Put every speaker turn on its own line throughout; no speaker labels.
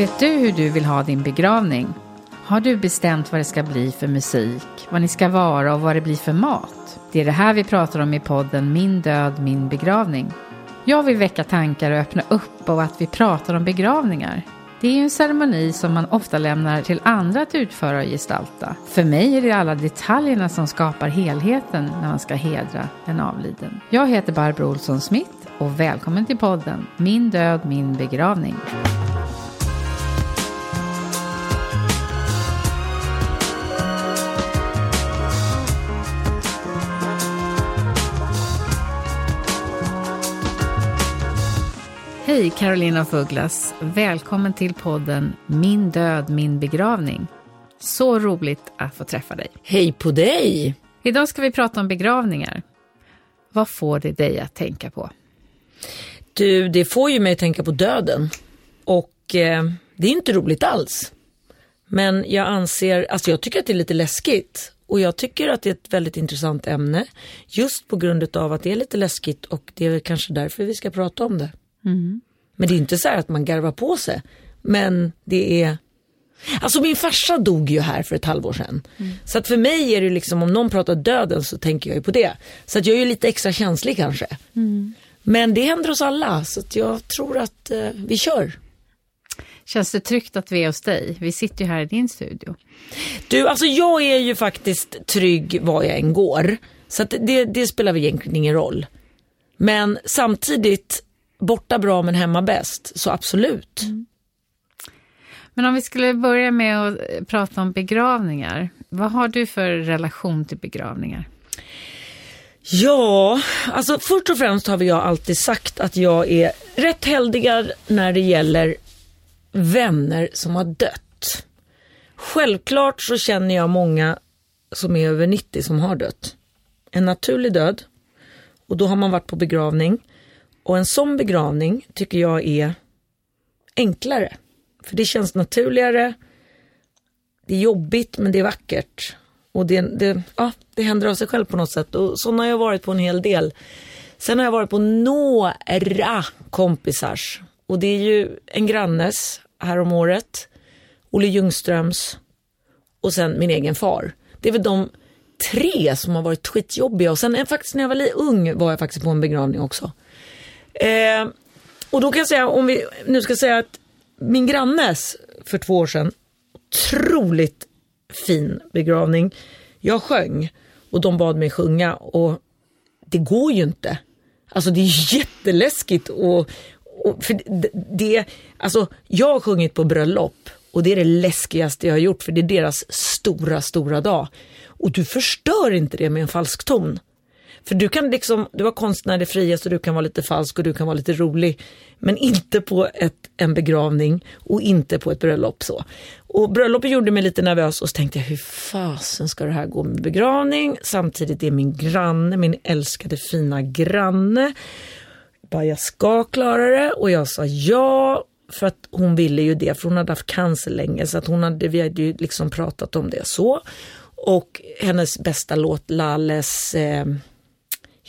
Vet du hur du vill ha din begravning? Har du bestämt vad det ska bli för musik, vad ni ska vara och vad det blir för mat? Det är det här vi pratar om i podden Min död, min begravning. Jag vill väcka tankar och öppna upp och att vi pratar om begravningar. Det är ju en ceremoni som man ofta lämnar till andra att utföra och gestalta. För mig är det alla detaljerna som skapar helheten när man ska hedra en avliden. Jag heter Barbro Olsson Smith och välkommen till podden Min död, min begravning. Hej Carolina Fuglas! Välkommen till podden Min död, min begravning. Så roligt att få träffa dig.
Hej på dig!
Idag ska vi prata om begravningar. Vad får det dig att tänka på?
Du, det får ju mig att tänka på döden. Och eh, det är inte roligt alls. Men jag anser, alltså jag tycker att det är lite läskigt. Och jag tycker att det är ett väldigt intressant ämne. Just på grund av att det är lite läskigt och det är kanske därför vi ska prata om det.
Mm.
Men det är inte så att man garvar på sig. Men det är Alltså min farsa dog ju här för ett halvår sedan. Mm. Så att för mig är det liksom om någon pratar döden så tänker jag ju på det. Så att jag är ju lite extra känslig kanske.
Mm.
Men det händer oss alla så att jag tror att eh, vi kör.
Känns det tryggt att vi är hos dig? Vi sitter ju här i din studio.
Du, alltså jag är ju faktiskt trygg var jag än går. Så att det, det spelar väl egentligen ingen roll. Men samtidigt borta bra men hemma bäst, så absolut. Mm.
Men om vi skulle börja med att prata om begravningar. Vad har du för relation till begravningar?
Ja, alltså först och främst har jag alltid sagt att jag är rätt heldigad när det gäller vänner som har dött. Självklart så känner jag många som är över 90 som har dött. En naturlig död och då har man varit på begravning. Och en sån begravning tycker jag är enklare. För det känns naturligare. Det är jobbigt men det är vackert. Och det, det, ja, det händer av sig själv på något sätt. Och sådana har jag varit på en hel del. Sen har jag varit på några kompisars. Och det är ju en grannes här om året. Olle Ljungströms. Och sen min egen far. Det är väl de tre som har varit skitjobbiga. Och sen faktiskt när jag var ung var jag faktiskt på en begravning också. Eh, och då kan jag säga, om vi nu ska säga att min grannes för två år sedan, otroligt fin begravning. Jag sjöng och de bad mig sjunga och det går ju inte. Alltså det är jätteläskigt och, och för det, det, alltså jag har sjungit på bröllop och det är det läskigaste jag har gjort för det är deras stora, stora dag. Och du förstör inte det med en falsk ton. För du kan liksom, du har konstnärlig frihet så du kan vara lite falsk och du kan vara lite rolig. Men inte på ett, en begravning och inte på ett bröllop så. Och bröllopet gjorde mig lite nervös och så tänkte jag hur fasen ska det här gå med begravning? Samtidigt är min granne, min älskade fina granne. Bara jag ska klara det och jag sa ja för att hon ville ju det för hon hade haft cancer länge så att hon hade, vi hade ju liksom pratat om det så. Och hennes bästa låt Lalles eh,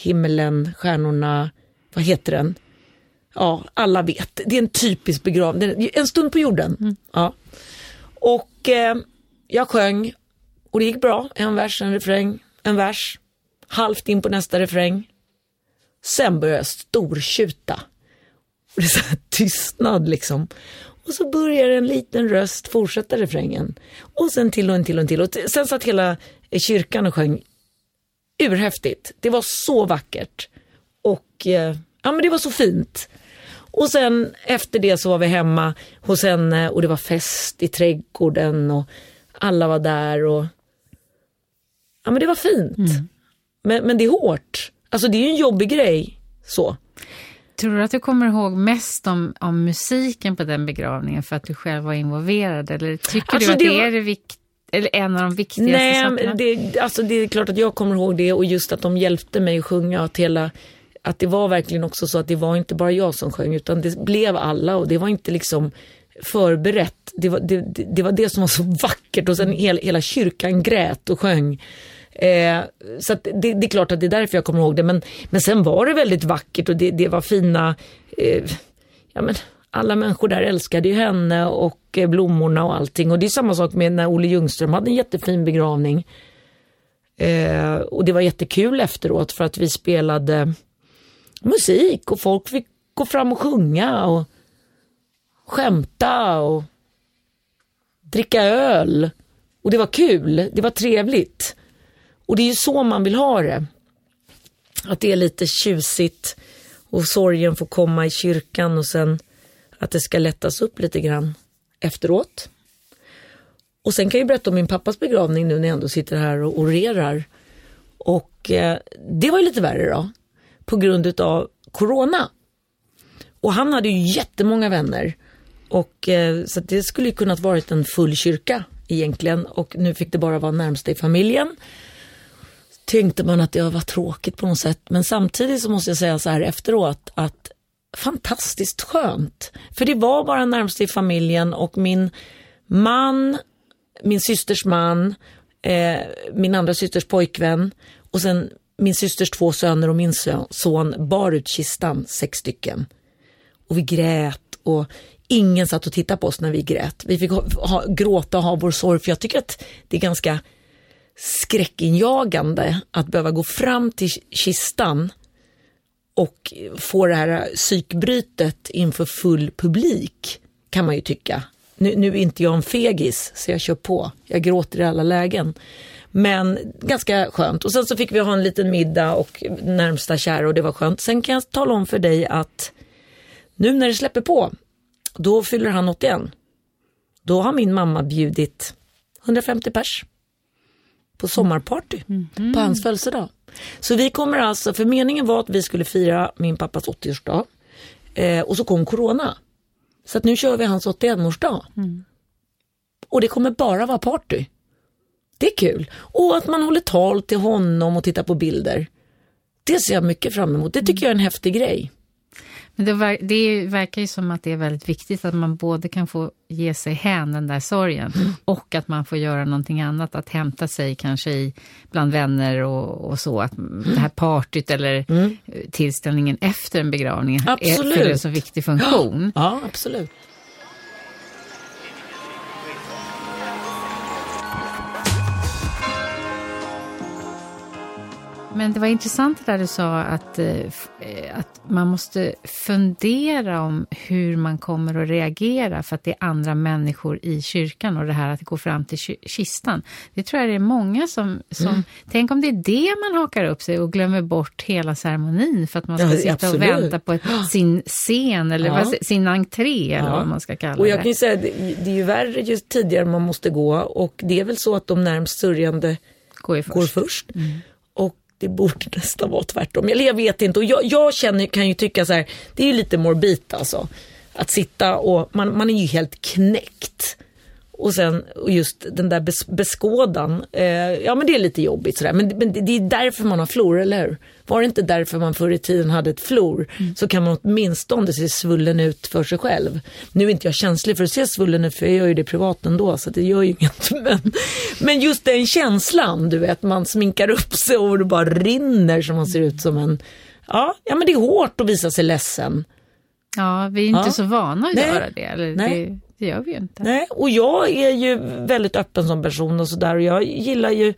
himlen, stjärnorna, vad heter den? Ja, alla vet. Det är en typisk begravning, en stund på jorden. Mm. Ja. Och eh, jag sjöng och det gick bra. En vers, en refräng, en vers. Halvt in på nästa refräng. Sen började jag stortjuta. Och det är så tystnad liksom. Och så börjar en liten röst fortsätta refrängen. Och sen till och en till och en till. Och sen satt hela kyrkan och sjöng urhäftigt. Det var så vackert. Och eh, ja, men det var så fint. Och sen efter det så var vi hemma hos henne och det var fest i trädgården. Och, alla var där och ja men det var fint.
Mm.
Men, men det är hårt. Alltså det är ju en jobbig grej. Så.
Tror du att du kommer ihåg mest om, om musiken på den begravningen för att du själv var involverad? Eller tycker
Alltså,
du att
det var-
är det vikt, eller en av de viktigaste
Nej,
sakerna?
det, alltså det är klart att jag kommer ihåg det och just att de hjälpte mig att sjunga. Att, hela, att det var verkligen också så att det var inte bara jag som sjöng utan det blev alla och det var inte liksom förberett. Det var det, det, det, var det som var så vackert och sen hela, hela kyrkan grät och sjöng. Eh, så det, det är klart att det är därför jag kommer ihåg det. Men, men sen var det väldigt vackert och det, det var fina, eh, ja men alla människor där älskade ju henne och eh, blommorna och allting. Och det är samma sak med när Olle Ljungström hade en jättefin begravning. Eh, och det var jättekul efteråt för att vi spelade musik och folk fick gå fram och sjunga och skämta och dricka öl. Och det var kul, det var trevligt. Och det är ju så man vill ha det. Att det är lite tjusigt och sorgen får komma i kyrkan och sen att det ska lättas upp lite grann efteråt. Och sen kan jag berätta om min pappas begravning nu när jag ändå sitter här och orerar. Och eh, det var ju lite värre då, på grund utav corona. Och han hade ju jättemånga vänner. Och eh, så att det skulle ju kunnat varit en full kyrka egentligen. Och nu fick det bara vara närmsta i familjen. Tänkte man att det var tråkigt på något sätt. Men samtidigt så måste jag säga så här efteråt att fantastiskt skönt. För det var bara närmst i familjen och min man, min systers man, eh, min andra systers pojkvän och sen min systers två söner och min son bar ut kistan, sex stycken. Och vi grät och ingen satt och tittade på oss när vi grät. Vi fick ha, ha, gråta och ha vår sorg för jag tycker att det är ganska skräckinjagande att behöva gå fram till kistan och få det här psykbrytet inför full publik kan man ju tycka. Nu, nu är inte jag en fegis så jag kör på. Jag gråter i alla lägen. Men ganska skönt. Och sen så fick vi ha en liten middag och närmsta kära och det var skönt. Sen kan jag tala om för dig att nu när det släpper på, då fyller han 81. Då har min mamma bjudit 150 pers på sommarparty på hans födelsedag. Så vi kommer alltså, för meningen var att vi skulle fira min pappas 80-årsdag eh, och så kom corona. Så att nu kör vi hans 81-årsdag. Och det kommer bara vara party. Det är kul. Och att man håller tal till honom och tittar på bilder. Det ser jag mycket fram emot. Det tycker jag är en häftig grej.
Men det, ver- det verkar ju som att det är väldigt viktigt att man både kan få ge sig hän den där sorgen och att man får göra någonting annat, att hämta sig kanske i, bland vänner och, och så, att det här partyt eller eh, tillställningen efter en begravning är,
Absolut.
fyller en så viktig funktion.
Ja, absolut.
Men det var intressant det där du sa att, eh, eh, att man måste fundera om hur man kommer att reagera för att det är andra människor i kyrkan och det här att gå fram till kistan. Det tror jag det är många som, som
Mm.
tänk om det är det man hakar upp sig och glömmer bort hela ceremonin för att man ska
Ja,
sitta
absolut.
och vänta på ett, sin scen eller
Ja.
sin entré eller
Ja.
vad man ska kalla
Och jag
det.
kan ju säga, det, det är ju värre ju tidigare man måste gå och det är väl så att de närmst sörjande
Går först.
går först. Och det borde nästan vara tvärtom. Eller jag vet inte. Och jag, jag känner, kan ju tycka så här, det är ju lite morbid alltså. Att sitta och, man, man är ju helt knäckt. Och sen och just den där bes, beskådan, eh, ja men det är lite jobbigt sådär. Men, men det, det är därför man har flor, eller hur? Var det inte därför man förr i tiden hade ett flor så kan man åtminstone se svullen ut för sig själv. Nu är inte jag känslig för att se svullen ut för jag gör ju det privat ändå så det gör ju inget. Men, men just den känslan, du vet, man sminkar upp sig och det bara rinner så man ser ut som en, ja, ja men det är hårt att visa sig ledsen.
Ja, vi är inte
Ja.
så vana att
Nej.
göra det. Eller
Nej.
det. Det gör vi ju inte.
Nej, och jag är ju väldigt öppen som person och sådär och jag gillar ju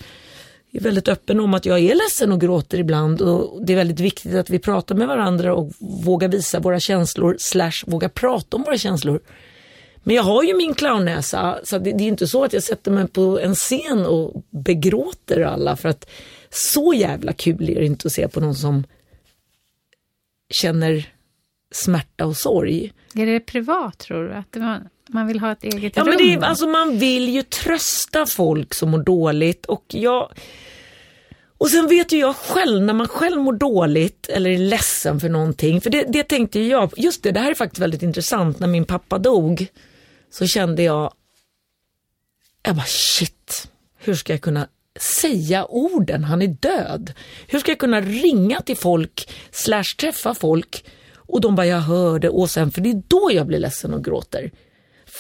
är väldigt öppen om att jag är ledsen och gråter ibland och det är väldigt viktigt att vi pratar med varandra och vågar visa våra känslor slash våga prata om våra känslor. Men jag har ju min clownnäsa så det, det är inte så att jag sätter mig på en scen och begråter alla för att så jävla kul är det inte att se på någon som känner smärta och sorg.
Är det privat tror du? Att man, Man vill ha ett eget
Ja,
rum.
men det alltså man vill ju trösta folk som mår dåligt och jag och sen vet ju jag själv när man själv mår dåligt eller är ledsen för någonting, för det, det tänkte jag, just det, det här är faktiskt väldigt intressant, när min pappa dog så kände jag, jag bara shit, hur ska jag kunna säga orden, han är död. Hur ska jag kunna ringa till folk, slash träffa folk och de bara jag hörde och sen, för det är då jag blir ledsen och gråter.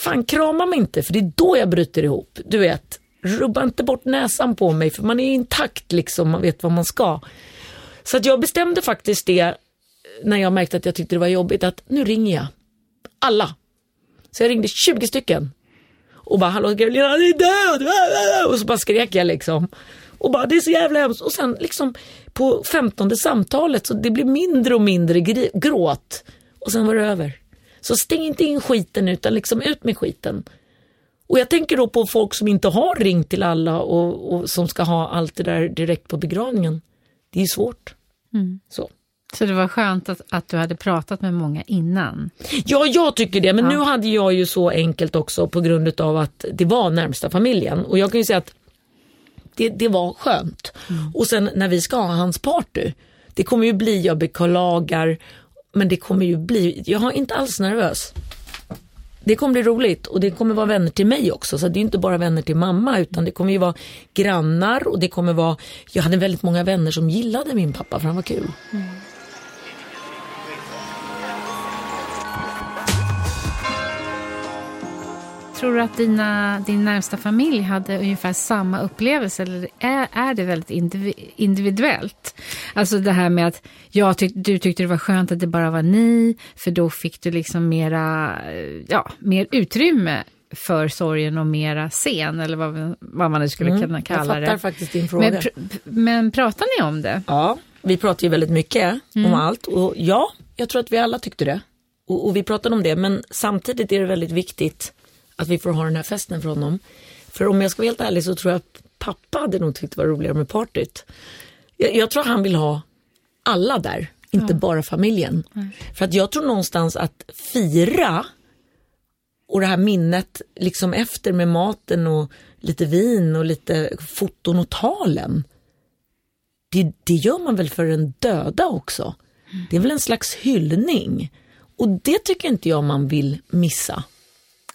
Fan krama mig inte för det är då jag bryter ihop. Du vet, rubba inte bort näsan på mig för man är intakt liksom, man vet vad man ska. Så att jag bestämde faktiskt det eh, när jag märkte att jag tyckte det var jobbigt att nu ringer jag. Alla. Så jag ringde 20 stycken. Och bara hallå Carolina, han är död! Och så bara skrek jag liksom. Och bara det är så jävla hemskt. Och sen liksom på femtonde samtalet så det blev mindre och mindre gråt. Och sen var det över. Så stäng inte in skiten utan liksom ut med skiten. Och jag tänker då på folk som inte har ringt till alla och, och som ska ha allt det där direkt på begravningen. Det är svårt. Så.
Så det var skönt att, att du hade pratat med många innan.
Ja, jag tycker det. Men
Ja.
nu hade jag ju så enkelt också på grund av att det var närmsta familjen. Och jag kan ju säga att det, det var skönt. Och sen när vi ska ha hans party, det kommer ju bli, jag beklagar, men det kommer ju bli, jag är inte alls nervös. Det kommer bli roligt och det kommer vara vänner till mig också. Så det är inte bara vänner till mamma utan det kommer ju vara grannar och det kommer vara, jag hade väldigt många vänner som gillade min pappa för han var kul. Mm.
Tror du att dina, din närmsta familj hade ungefär samma upplevelse eller är, är det väldigt indivi- individuellt? Alltså det här med att jag tyck, du tyckte det var skönt att det bara var ni, för då fick du liksom mera, eh, ja, mer utrymme för sorgen och mera scen, eller vad, vad man nu skulle kunna
Mm, jag
kalla
fattar
det.
faktiskt din fråga.
Men, pr- men pratar ni om det?
Ja, vi pratar ju väldigt mycket
Mm.
om allt och ja, jag tror att vi alla tyckte det. Och, och vi pratade om det, men samtidigt är det väldigt viktigt att vi får ha den här festen för honom. För om jag ska vara helt ärlig så tror jag att pappa hade nog tyckt det var roligare med partyt. Jag, jag tror han vill ha alla där, inte bara familjen. För att jag tror någonstans att fira och det här minnet liksom efter med maten och lite vin och lite foton och talen det, det gör man väl för den döda också. Det är väl en slags hyllning. Och det tycker inte jag man vill missa.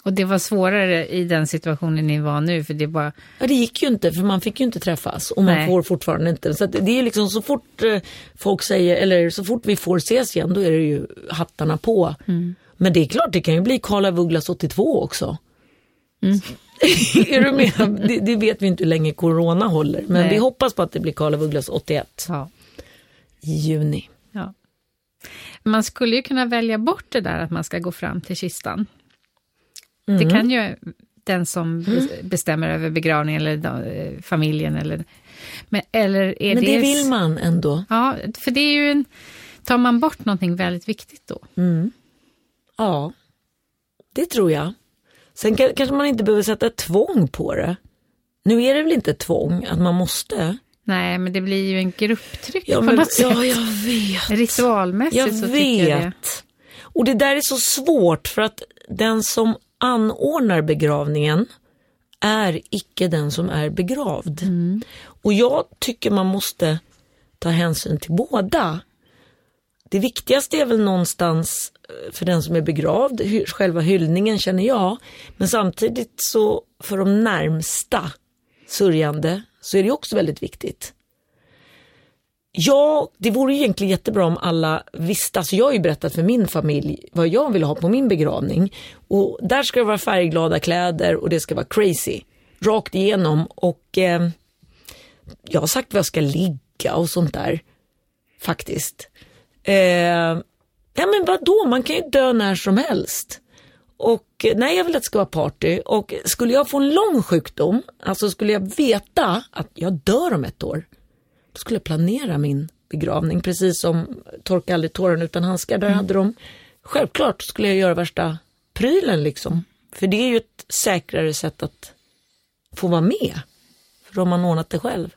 Och det var svårare i den situationen ni var nu, för det bara,
Ja, det gick ju inte för man fick ju inte träffas och man
Nej.
får fortfarande inte. Så det är liksom så fort eh, folk säger, eller så fort vi får ses igen, då är det ju hattarna på. Men det är klart, det kan ju bli Karl af Ugglas 82 också. är du med? Det, det vet vi inte hur länge corona håller, men
Nej.
vi hoppas på att det blir Karl af Ugglas 81
ja.
i juni.
Ja. Man skulle ju kunna välja bort det där att man ska gå fram till kistan.
Mm.
Det kan ju den som bes- bestämmer över begravningen eller eh, familjen. Eller, men, eller är
Men det
det
vill man ändå.
Ja, för det är ju en... Tar man bort någonting väldigt viktigt då?
Ja, det tror jag. Sen ka- kanske man inte behöver sätta tvång på det. Nu är det väl inte tvång att man måste.
Nej, men det blir ju en grupptryck
Ja,
på
men,
något sätt.
ja jag vet.
Ritualmässigt
Jag
så
vet.
tycker jag det.
Och det där är så svårt för att den som anordnar begravningen är icke den som är begravd. Och jag tycker man måste ta hänsyn till båda. Det viktigaste är väl någonstans eh, för den som är begravd, själva hyllningen känner jag. Men samtidigt så för de närmsta sörjande så är det också väldigt viktigt. Ja, det vore ju egentligen jättebra om alla visste. Alltså jag har ju berättat för min familj vad jag vill ha på min begravning. Och där ska det vara färgglada kläder och det ska vara crazy. Rakt igenom. Och eh, jag har sagt var jag ska ligga och sånt där. Faktiskt. Eh, ja men vadå, man kan ju dö när som helst. Och eh, nej, jag vill att det ska vara party. Och skulle jag få en lång sjukdom, alltså skulle jag veta att jag dör om ett år, då skulle jag planera min begravning. Precis som Torka aldrig tåren utan handskar, där hade de, självklart skulle jag göra värsta prylen liksom. För det är ju ett säkrare sätt att få vara med. För då har man ordnat det själv.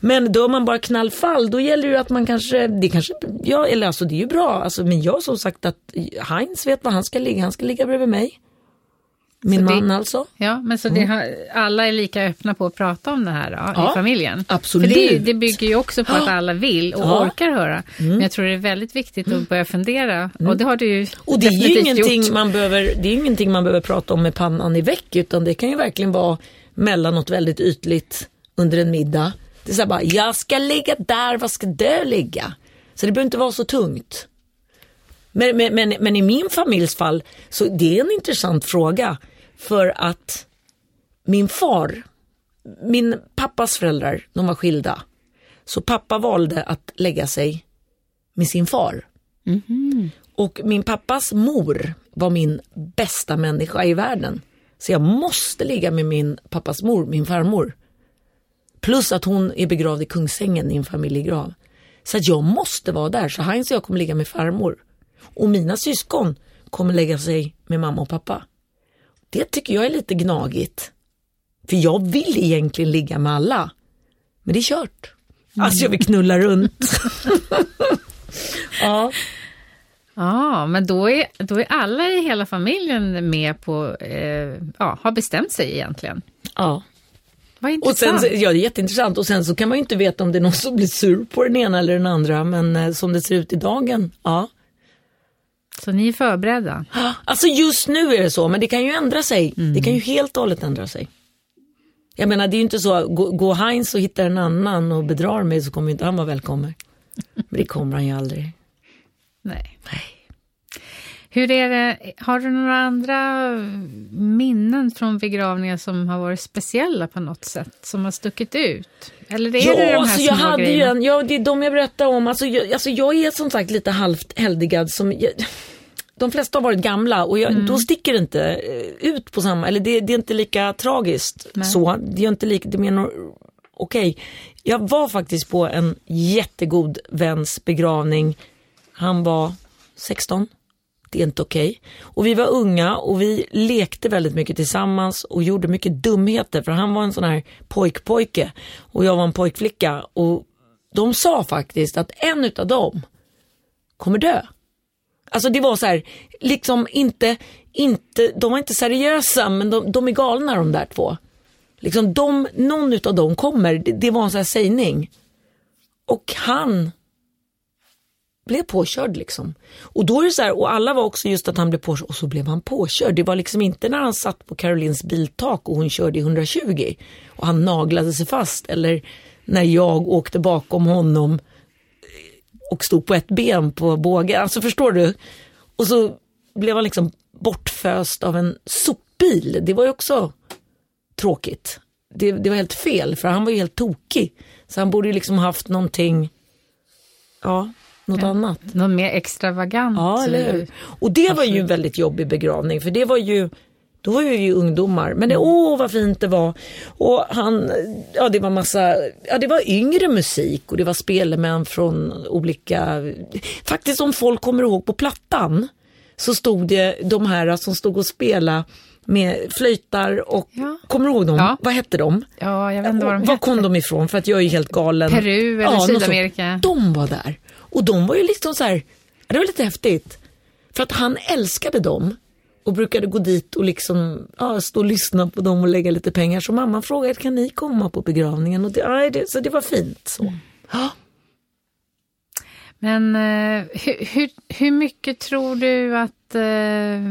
Men då man bara knallfall, då gäller det ju att man kanske, det kanske, ja eller alltså det är ju bra, alltså, men jag har som sagt att Heinz vet var han ska ligga, han ska ligga bredvid mig. Min
Så det-
man alltså.
Ja, men så det har, alla är lika öppna på att prata om det här då,
Ja,
i familjen?
absolut.
För det, det bygger ju också på att alla vill och
Ja. Mm.
orkar höra. Men jag tror det är väldigt viktigt att börja fundera. Och det har du ju
Och det är ju ingenting
gjort.
man, behöver, det är ingenting man behöver prata om med pannan i väck utan det kan ju verkligen vara mellan något väldigt ytligt under en middag. Det är så här bara, jag ska ligga där, var ska du ligga? Så det behöver inte vara så tungt. Men, men, men, men i min familjs fall, så det är en intressant fråga. För att min far, min pappas föräldrar, de var skilda. Så pappa valde att lägga sig med sin far. Och min pappas mor var min bästa människa i världen. Så jag måste ligga med min pappas mor, min farmor. Plus att hon är begravd i Kungsängen i en familjegrav. Så jag måste vara där, så Heinz och jag kommer ligga med farmor. Och mina syskon kommer lägga sig med mamma och pappa. Det tycker jag är lite gnagigt. För jag vill egentligen ligga med alla. Men det är kört. Alltså jag vill knulla runt. ja.
Ja, men då är, då är alla i hela familjen med på, eh, ja, har bestämt sig egentligen.
ja.
Vad
Och sen,
intressant.
ja det är jätteintressant och sen så kan man ju inte veta om det är någon som blir sur på den ena eller den andra men eh, som det ser ut i dagen, ja.
Så ni är förberedda?
Alltså just nu är det så men det kan ju ändra sig. Det kan ju helt och hållet ändra sig. Jag menar det är ju inte så, gå, gå Heinz och hittar en annan och bedrar mig så kommer inte han vara välkommen. Men det kommer han ju aldrig.
Nej. Hur är det, har du några andra minnen från begravningar som har varit speciella på något sätt, som har stuckit ut? Eller är det de här
alltså jag hade en, ja det är de jag berättar om. Alltså jag, alltså jag är som sagt lite halvt helgad som, jag, de flesta har varit gamla och jag, då sticker det inte eh, ut på samma, eller det, det är inte lika tragiskt
Nej.
så. Det är inte lika, det nor- okej. Jag var faktiskt på en jättegod väns begravning. Han var 16. Det är inte okej. Och vi var unga och vi lekte väldigt mycket tillsammans och gjorde mycket dumheter för han var en sån här pojkpojke och jag var en pojkflicka och de sa faktiskt att en utav dem kommer dö. Alltså det var så här, liksom inte, inte, de var inte seriösa men de, de är galna de där två. Liksom de, någon utav dem kommer, det, det var en sån här sägning. Och han blev påkörd liksom. Och då är det så här, och alla var också just att han blev påkörd och så blev han påkörd. Det var liksom inte när han satt på Carolins biltak och hon körde i 120 och han naglade sig fast eller när jag åkte bakom honom och stod på ett ben på bågen. Alltså förstår du? Och så blev han liksom bortföst av en sopbil. Det var ju också tråkigt. Det, det var helt fel för han var ju helt tokig. Så han borde ju liksom haft någonting, ja, något annat.
Något mer extravagant?
Ja, eller hur? Och det var ju en väldigt jobbig begravning för det var ju då var vi ju ungdomar, men det, åh vad fint det var. Och han, ja det var massa, ja det var yngre musik och det var spelemän från olika, faktiskt om folk kommer ihåg på plattan så stod det de här som stod och spelade med flöjtar och,
Ja.
kommer du ihåg dem?
Ja.
Vad hette de?
Ja, jag vet inte vad de
Var kom de ifrån? För att jag är ju helt galen.
Peru eller
sånt.
Sydamerika.
De var där. Och de var ju liksom så här, ja, det var lite häftigt. För att han älskade dem och brukade gå dit och liksom ja, stå och lyssna på dem och lägga lite pengar. Så mamma frågade, kan ni komma på begravningen? Och det, ja, det, så det var fint. Så. Ja.
Men eh, hur, hur, hur mycket tror du att eh,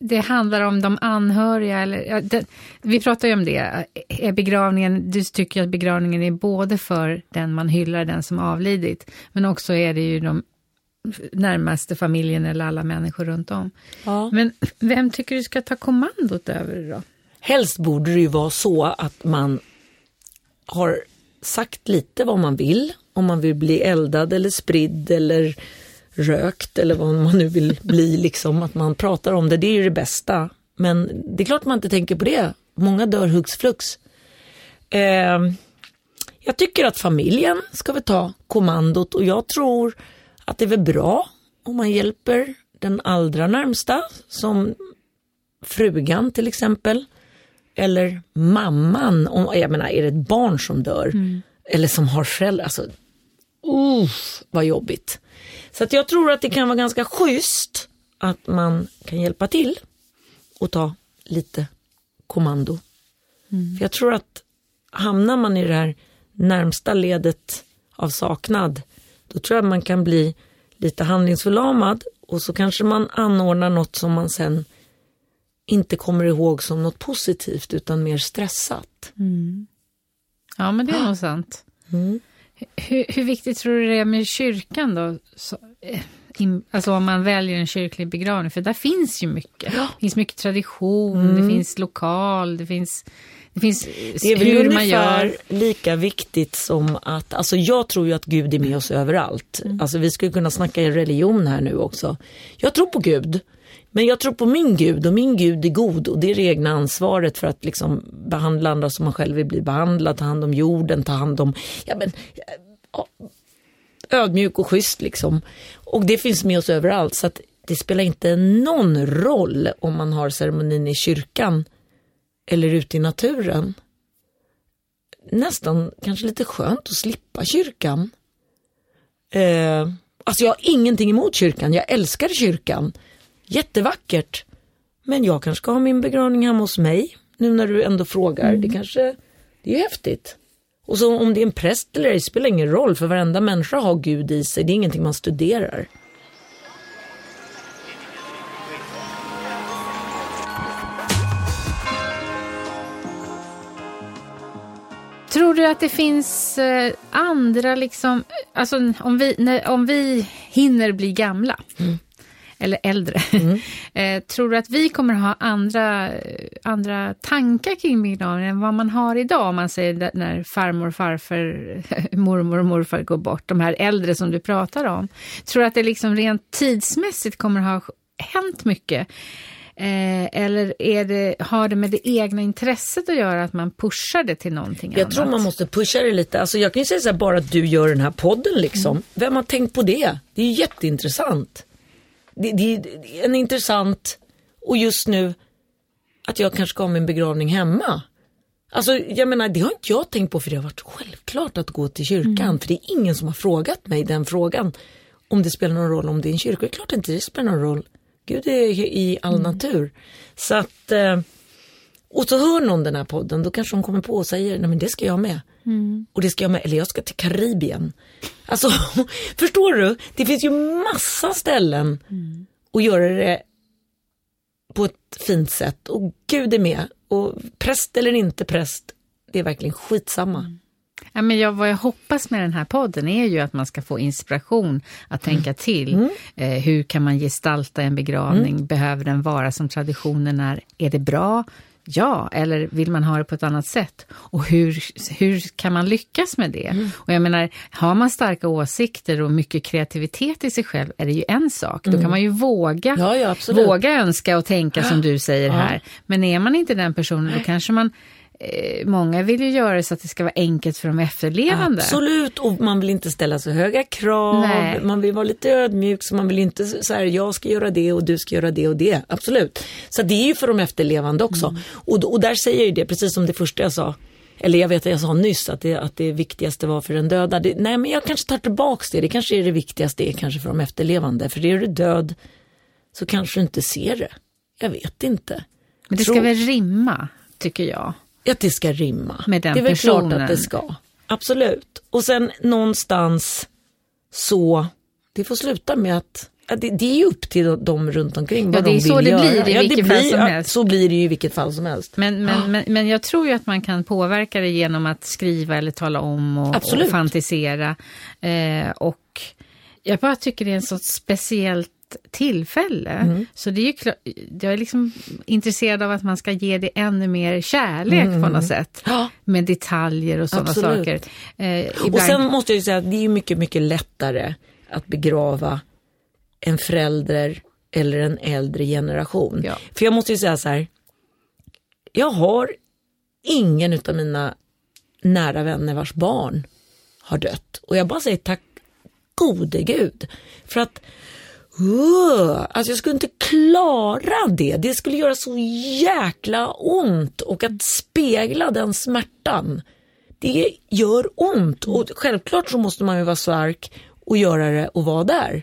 det handlar om de anhöriga? Eller, ja, det, vi pratar ju om det. Är begravningen, du tycker att begravningen är både för den man hyllar, den som avlidit, men också är det ju de närmaste familjen eller alla människor runt om.
Ja.
Men vem tycker du ska ta kommandot över det då?
Helst borde det ju vara så att man har sagt lite vad man vill. Om man vill bli eldad eller spridd eller rökt eller vad man nu vill bli. Liksom, att man pratar om det, det är ju det bästa. Men det är klart man inte tänker på det. Många dör hux flux. Eh, jag tycker att familjen ska väl ta kommandot och jag tror att det är väl bra om man hjälper den allra närmsta som frugan till exempel. Eller mamman, om, jag menar är det ett barn som dör eller som har föräldrar, alltså uff, vad jobbigt. Så att jag tror att det kan vara ganska schysst att man kan hjälpa till och ta lite kommando. För jag tror att hamnar man i det här närmsta ledet av saknad, då tror jag man kan bli lite handlingsförlamad och så kanske man anordnar något som man sen inte kommer ihåg som något positivt utan mer stressat.
Ja, men det är nog sant.
Mm.
Hur, hur viktigt tror du det är med kyrkan då? Så, eh, in, alltså om man väljer en kyrklig begravning, för där finns ju mycket. Det finns mycket tradition, det finns lokal, det finns, det finns
Det är väl
hur man gör.
lika viktigt som att, alltså jag tror ju att Gud är med oss överallt. Alltså vi skulle kunna snacka i religion här nu också. Jag tror på Gud, men jag tror på min Gud och min Gud är god och det är det egna ansvaret för att liksom behandla andra som man själv vill bli behandlad, ta hand om jorden, ta hand om, ja men, ja, ödmjuk och schysst liksom. Och det finns med oss överallt så att det spelar inte någon roll om man har ceremonin i kyrkan eller ute i naturen. Nästan kanske lite skönt att slippa kyrkan. Eh, alltså jag har ingenting emot kyrkan, jag älskar kyrkan. Jättevackert. Men jag kanske ska ha min begravning hemma hos mig, nu när du ändå frågar. Det kanske, det är häftigt. Och så om det är en präst eller ej spelar ingen roll, för varenda människa har Gud i sig, det är ingenting man studerar.
Tror du att det finns eh, andra, liksom, alltså om vi, när, om vi hinner bli gamla, eller äldre, eh, tror du att vi kommer ha andra, andra tankar kring begravningen än vad man har idag? Om man säger när farmor, farfar, mormor och morfar går bort, de här äldre som du pratar om. Tror du att det liksom rent tidsmässigt kommer ha hänt mycket? Eh, eller är det, har det med det egna intresset att göra att man pushar det till någonting
Jag
annat?
tror man måste pusha det lite. Alltså jag kan ju säga så här, bara att du gör den här podden liksom. Vem har tänkt på det? Det är ju jätteintressant. Det, det, det är en intressant, och just nu att jag kanske ska ha min begravning hemma. Alltså jag menar det har inte jag tänkt på för det har varit självklart att gå till kyrkan. För det är ingen som har frågat mig den frågan. Om det spelar någon roll om det är en kyrka. Det är klart inte det spelar någon roll. Gud är ju i all natur. Så att eh, och så hör någon den här podden, då kanske hon kommer på och säger, nej men det ska jag med. Och det ska jag med, eller jag ska till Karibien. Alltså, förstår du? Det finns ju massa ställen att göra det på ett fint sätt. Och Gud är med. Och präst eller inte präst, det är verkligen skitsamma.
Ja, men jag, vad jag hoppas med den här podden är ju att man ska få inspiration att tänka till. Eh, hur kan man gestalta en begravning? Behöver den vara som traditionen är? Är det bra? Ja, eller vill man ha det på ett annat sätt? Och hur, hur kan man lyckas med det? Och jag menar, har man starka åsikter och mycket kreativitet i sig själv är det ju en sak. Då kan man ju våga,
Ja, ja,
våga önska och tänka som du säger här. Men är man inte den personen, då kanske man Många vill ju göra det så att det ska vara enkelt för de efterlevande.
Absolut, och man vill inte ställa så höga krav.
Nej.
Man vill vara lite ödmjuk, så man vill inte så här, jag ska göra det och du ska göra det och det. Absolut. Så det är ju för de efterlevande också. Och, och där säger jag ju det, precis som det första jag sa. Eller jag vet att jag sa nyss att det, att det viktigaste var för den döda. Det, nej men jag kanske tar tillbaks det. Det kanske är det viktigaste, är kanske för de efterlevande. För är du död så kanske du inte ser det. Jag vet inte.
Men det
Tror-
ska väl rimma, tycker jag.
Att det ska rimma.
Med den
det är väl klart
personen.
att det ska. Absolut. Och sen någonstans så, det får sluta med att ja, det, det är ju upp till dem runt omkring vad
Ja, det är
de
så
vill
det
göra.
blir i
ja,
vilket
det
fall
blir,
som
ja,
helst.
Så blir det ju i vilket fall som helst.
Men, men, men, men jag tror ju att man kan påverka det genom att skriva eller tala om och, och fantisera. Eh, och jag bara tycker det är en så speciellt tillfälle.
Mm.
Så det är ju klart, jag är liksom intresserad av att man ska ge det ännu mer kärlek på något sätt.
Mm. Ja.
Med detaljer och sådana
Absolut.
saker. Eh,
Och sen måste jag ju säga att det är mycket, mycket lättare att begrava en förälder eller en äldre generation.
Ja.
För jag måste ju säga så här, jag har ingen utav mina nära vänner vars barn har dött. Och jag bara säger tack gode gud. För att Uh, alltså jag skulle inte klara det. Det skulle göra så jäkla ont och att spegla den smärtan. Det gör ont och självklart så måste man ju vara stark och göra det och vara där.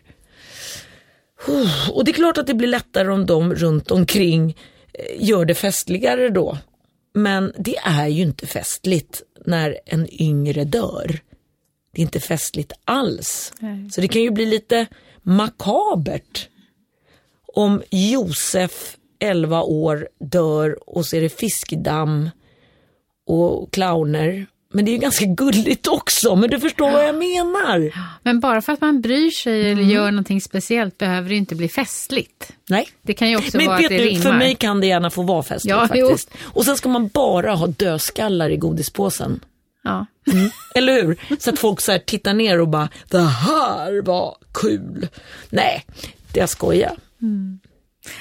Uh, Och det är klart att det blir lättare om de runt omkring gör det festligare då. Men det är ju inte festligt när en yngre dör. Det är inte festligt alls.
Nej.
Så det kan ju bli lite makabert om Josef, 11 år, dör och så är det fiskdamm och clowner. Men det är ju ganska gulligt också, men du förstår vad jag menar.
Men bara för att man bryr sig eller
Mm.
gör någonting speciellt behöver det inte bli festligt.
Nej.
Det kan ju också
Men
vara
vet
att det rimmar.
för mig kan det gärna få vara festligt
Ja, jo.
faktiskt. Och sen ska man bara ha dödskallar i godispåsen.
Ja.
Eller hur? Så att folk så här tittar ner och bara, det här var kul. Nej, det jag skojar.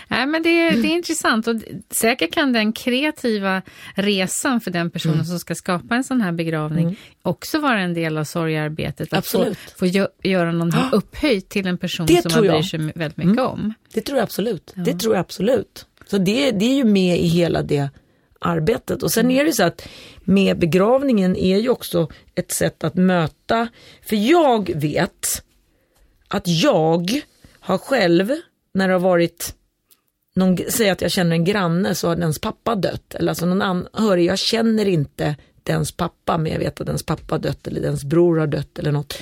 Nej, men det, är- det är intressant och säkert kan den kreativa resan för den personen
Mm.
som ska skapa en sån här begravning också vara en del av sorgearbetet. Att få,
Absolut.
få gö- göra någonting upphöjt till en person
Det
som man bryr
jag.
sig väldigt mycket om.
Det tror jag absolut. Det tror jag absolut. Så det, det är ju med i hela det arbetet. Och sen är det så att med begravningen är ju också ett sätt att möta, för jag vet att jag har själv, när det har varit någon, säg att jag känner en granne så har dens pappa dött. Eller alltså någon anhörig, jag känner inte dens pappa men jag vet att dens pappa har dött eller dens bror har dött eller något.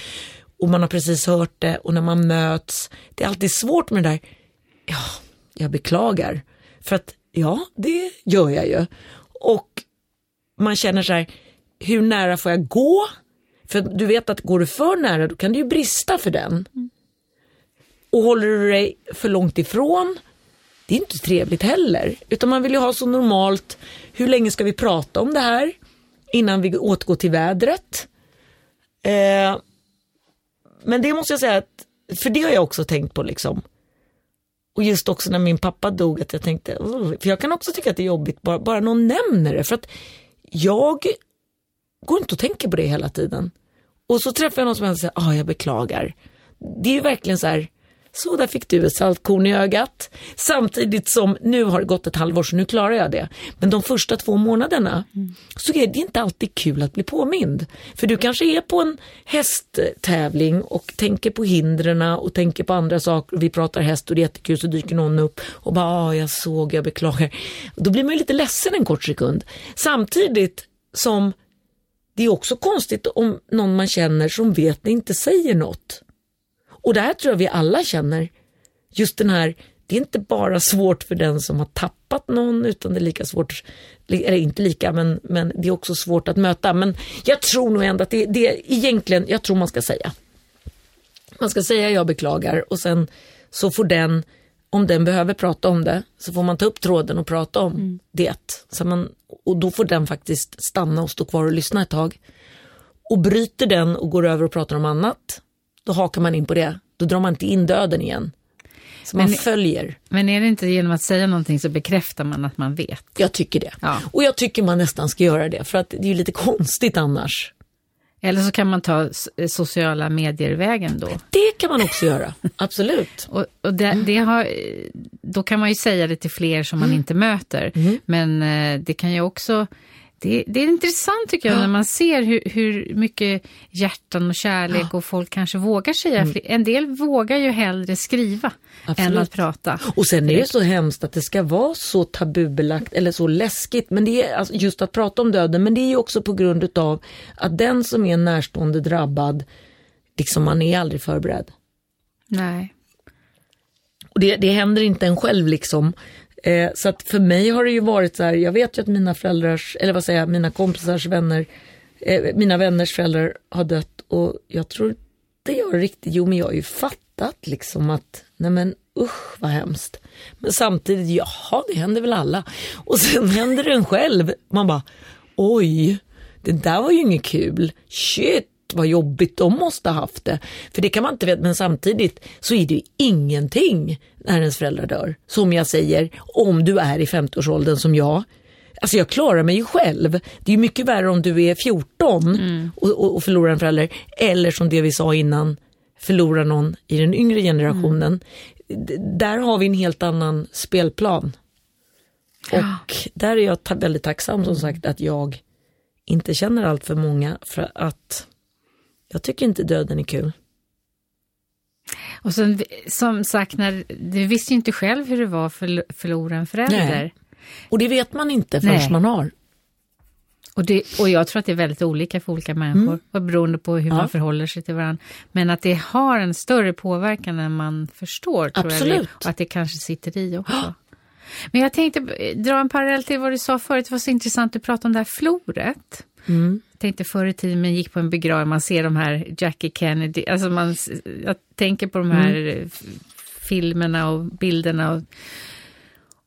Och man har precis hört det och när man möts, det är alltid svårt med det där, ja, jag beklagar. För att ja, det gör jag ju. Och man känner så här, hur nära får jag gå? För du vet att går du för nära då kan det ju brista för den. Och håller du dig för långt ifrån, det är inte trevligt heller. Utan man vill ju ha så normalt, hur länge ska vi prata om det här innan vi återgår till vädret? Eh, men det måste jag säga att, för det har jag också tänkt på liksom. Och just också när min pappa dog, att jag tänkte, för jag kan också tycka att det är jobbigt bara, bara någon nämner det. För att jag går inte och tänker på det hela tiden. Och så träffar jag någon som säger, ah jag beklagar. Det är ju verkligen så här, så där fick du ett saltkorn i ögat. Samtidigt som, nu har det gått ett halvår så nu klarar jag det. Men de första två månaderna så är det inte alltid kul att bli påmind. För du kanske är på en hästtävling och tänker på hindren och tänker på andra saker. Vi pratar häst och det är jättekul så dyker någon upp och bara, ah, jag såg, jag beklagar. Då blir man ju lite ledsen en kort sekund. Samtidigt som det är också konstigt om någon man känner som vet det inte säger något. Och det här tror jag vi alla känner. Just den här, det är inte bara svårt för den som har tappat någon utan det är lika svårt, eller inte lika men, men det är också svårt att möta. Men jag tror nog ändå att det, det är egentligen, jag tror man ska säga. Man ska säga jag beklagar och sen så får den, om den behöver prata om det, så får man ta upp tråden och prata om det. Så man, och då får den faktiskt stanna och stå kvar och lyssna ett tag. Och bryter den och går över och pratar om annat, då hakar man in på det. Då drar man inte in döden igen. Så man
Men-
följer.
Men är det inte genom att säga någonting så bekräftar man att man vet?
Jag tycker det.
Ja.
Och jag tycker man nästan ska göra det, för att det är ju lite konstigt annars.
Eller så kan man ta sociala medier-vägen då.
Det kan man också göra, absolut.
Och, och det, det har, då kan man ju säga det till fler som man inte möter. Men eh, det kan ju också... Det, det är intressant tycker jag när man ser hur, hur mycket hjärtan och kärlek och folk kanske vågar säga. fler- En del vågar ju hellre skriva än
Absolut.
att prata.
Och sen är det så hemskt att det ska vara så tabubelagt eller så läskigt. Men det är alltså just att prata om döden, men det är ju också på grund utav att den som är närstående drabbad, liksom man är aldrig förberedd.
Nej.
Och det, det händer inte en själv liksom. Eh, så att för mig har det ju varit så här, jag vet ju att mina föräldrars, eller vad säger jag, mina kompisars vänner, eh, mina vänners föräldrar har dött och jag tror inte jag riktigt, jo men jag har ju fattat liksom att, nej men usch vad hemskt. Men samtidigt, jaha det händer väl alla. Och sen händer det en själv, man bara, oj, det där var ju inget kul, shit vad jobbigt de måste ha haft det. För det kan man inte veta, men samtidigt så är det ju ingenting när ens föräldrar dör. Som jag säger, om du är i 50-årsåldern som jag. Alltså jag klarar mig ju själv. Det är ju mycket värre om du är 14 och, och, och förlorar en förälder. Eller som det vi sa innan, förlorar någon i den yngre generationen. D- Där har vi en helt annan spelplan. Och där är jag väldigt tacksam som sagt att jag inte känner allt för många för att jag tycker inte döden är kul.
Och sen, som sagt, när, du visste ju inte själv hur det var för förlora en förälder.
Nej. Och det vet man inte förrän
Nej.
man har.
Och, det, och jag tror att det är väldigt olika för olika människor, och beroende på hur
Mm. Ja.
man förhåller sig till varandra. Men att det har en större påverkan än man förstår, tror jag.
Absolut.
Det, och att det kanske sitter i också. Men jag tänkte dra en parallell till vad du sa förut, det var så intressant, du pratade om det här floret.
Mm.
Tänkte förr i tiden man gick på en begravning, man ser de här Jackie Kennedy, alltså man, jag tänker på de här
Mm.
eh, f- filmerna och bilderna. Och,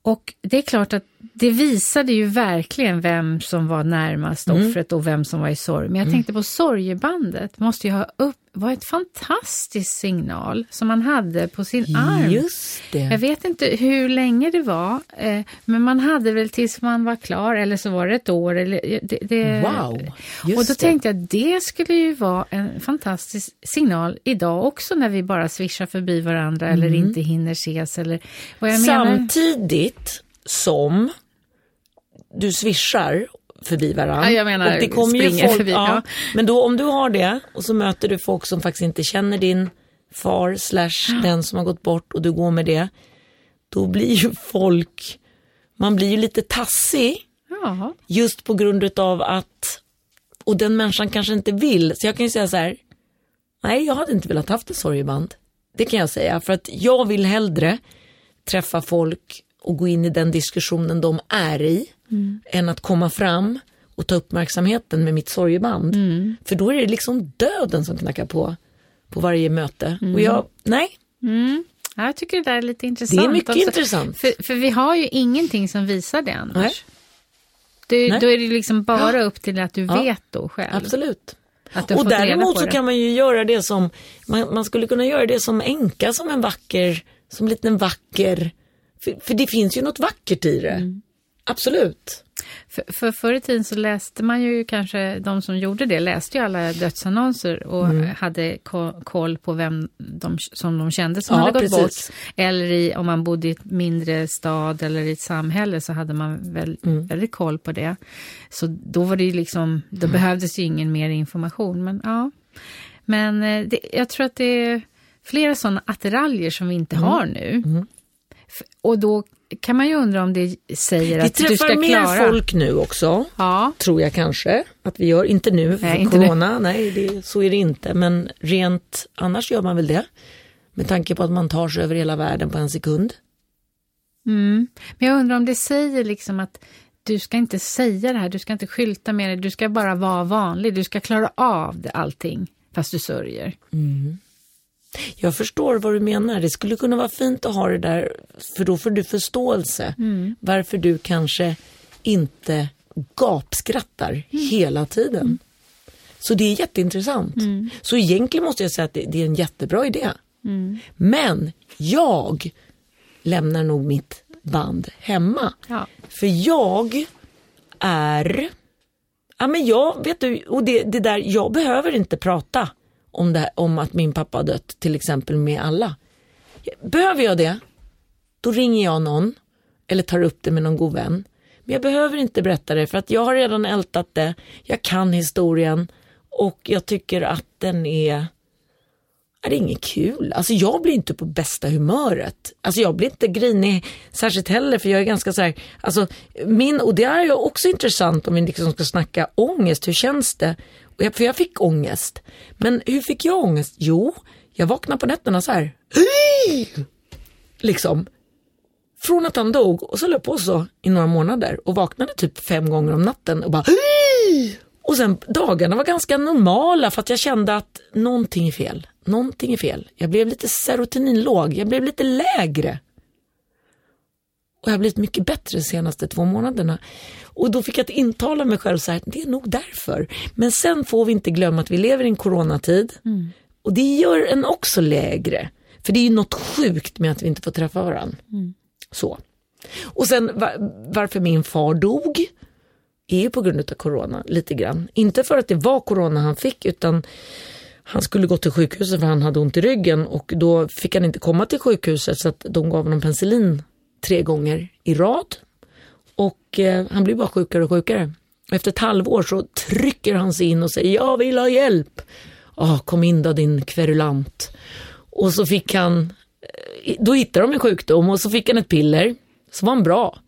och det är klart att det visade ju verkligen vem som var närmast
Mm.
offret och vem som var i sorg. Men jag tänkte på sorgebandet, måste ju ha upp, var ett fantastisk signal som man hade på sin arm.
Just
Jag
det.
vet inte hur länge det var, eh, men man hade väl tills man var klar, eller så var det ett år. Eller, det, det,
Wow, just
och då
det.
tänkte jag att det skulle ju vara en fantastisk signal idag också när vi bara swishar förbi varandra eller
Mm.
inte hinner ses. Eller, vad jag menar.
Samtidigt som du swishar förbi varandra.
Ja, jag menar,
och det kommer ju folk,
förbi,
ja,
ja.
Men då om du har det och så möter du folk som faktiskt inte känner din far slash den som har gått bort och du går med det. Då blir ju folk, man blir ju lite tassig
Ja,
just på grund av att, och den människan kanske inte vill. Så jag kan ju säga så här, nej jag hade inte velat haft ett sorgeband. Det kan jag säga, för att jag vill hellre träffa folk och gå in i den diskussionen de är i, än att komma fram och ta uppmärksamheten med mitt sorgeband. För då är det liksom döden som knackar på, på varje möte. Och jag, nej,
mm. ja, jag tycker det där är lite intressant.
det är mycket
också.
intressant.
För, för vi har ju ingenting som visar det annars.
Nej.
Det,
Nej.
då är det liksom bara upp till att du
Ja.
vet då själv.
Absolut.
Du
Och däremot så
det.
kan man ju göra det som, man, man skulle kunna göra det som enka, som en vacker, som en liten vacker, för, för det finns ju något vackert i det.
Mm.
Absolut.
För, för förr i tiden så läste man ju kanske, de som gjorde det läste ju alla dödsannonser och
Mm.
hade ko- koll på vem de, som de kände som
Ja,
hade gått
precis.
bort. Eller i, om man bodde i ett mindre stad eller i ett samhälle så hade man väl,
Mm.
väldigt koll på det. Så då var det ju liksom, då
Mm.
behövdes ju ingen mer information. Men ja, men eh, det, jag tror att det är flera sådana attiraljer som vi inte
Mm.
har nu. F- Och då kan man ju undra om det säger
Vi
att du ska
träffar mer
klara...
folk nu också,
Ja,
tror jag kanske att vi gör. Inte nu,
Nej, inte nu.
corona, nej det, så är det inte. Men rent, annars gör man väl det. Med tanke på att man tar sig över hela världen på en sekund.
mm. men jag undrar om det säger liksom att du ska inte säga det här, du ska inte skylta med det, du ska bara vara vanlig, du ska klara av det, allting, fast du sörjer.
Jag förstår vad du menar. Det skulle kunna vara fint att ha det där, för då får du förståelse. Varför du kanske inte gapskrattar hela tiden. Så det är jätteintressant. Så egentligen måste jag säga att det, det är en jättebra idé. Men jag lämnar nog mitt band hemma.
Ja.
För jag är, ja men jag, vet du, och det, det där, jag behöver inte prata om, det, här- om att min pappa har dött till exempel med alla. Behöver jag det, då ringer jag någon eller tar upp det med någon god vän. Men jag behöver inte berätta det för att jag har redan ältat det, jag kan historien och jag tycker att den är är det inget kul. Alltså jag blir inte på bästa humöret. Alltså jag blir inte grinig särskilt heller för jag är ganska så här, alltså min, och det är ju också intressant om vi liksom ska snacka ångest, hur känns det? För jag fick ångest. Men hur fick jag ångest? Jo, jag vaknade på nätterna så här, liksom. Från att han dog och så höll jag på så i några månader och vaknade typ fem gånger om natten och bara och sen dagarna var ganska normala för att jag kände att någonting är fel. Någonting är fel. Jag blev lite serotoninlåg, jag blev lite lägre. Och jag har blivit mycket bättre de senaste två månaderna. Och då fick jag att intala mig själv så här, det är nog därför. Men sen får vi inte glömma att vi lever i en coronatid. Och det gör en också lägre. För det är ju något sjukt med att vi inte får träffa varandra. Så. Och sen va- varför min far dog är ju på grund av corona lite grann. Inte för att det var corona han fick utan han skulle gå till sjukhuset för han hade ont i ryggen och då fick han inte komma till sjukhuset så att de gav honom penicillin tre gånger i rad. Och eh, han blir bara sjukare och sjukare. Efter ett halvår så trycker han sig in och säger jag vill ha hjälp. Ah, kom in då din kverulant. Och så fick han, eh, då hittade de en sjukdom och så fick han ett piller. Så var han bra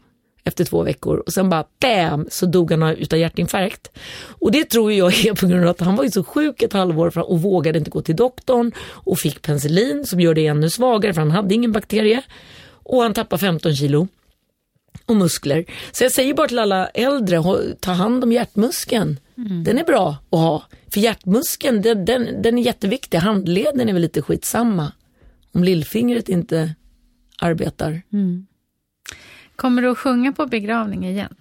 efter två veckor och sen bara bam så dog han utan hjärtinfarkt. Och det tror jag är på grund av att han var ju så sjuk ett halvår och vågade inte gå till doktorn och fick penicillin som gör det ännu svagare för han hade ingen bakterie. Och han tappade 15 kilo och muskler. Så jag säger bara till alla äldre, ta hand om hjärtmuskeln. Mm. Den är bra att ha. För hjärtmuskeln, den, den, den är jätteviktig. Handleden är väl lite skitsamma. Om lillfingret inte arbetar. Mm.
Kommer du att sjunga på begravning igen?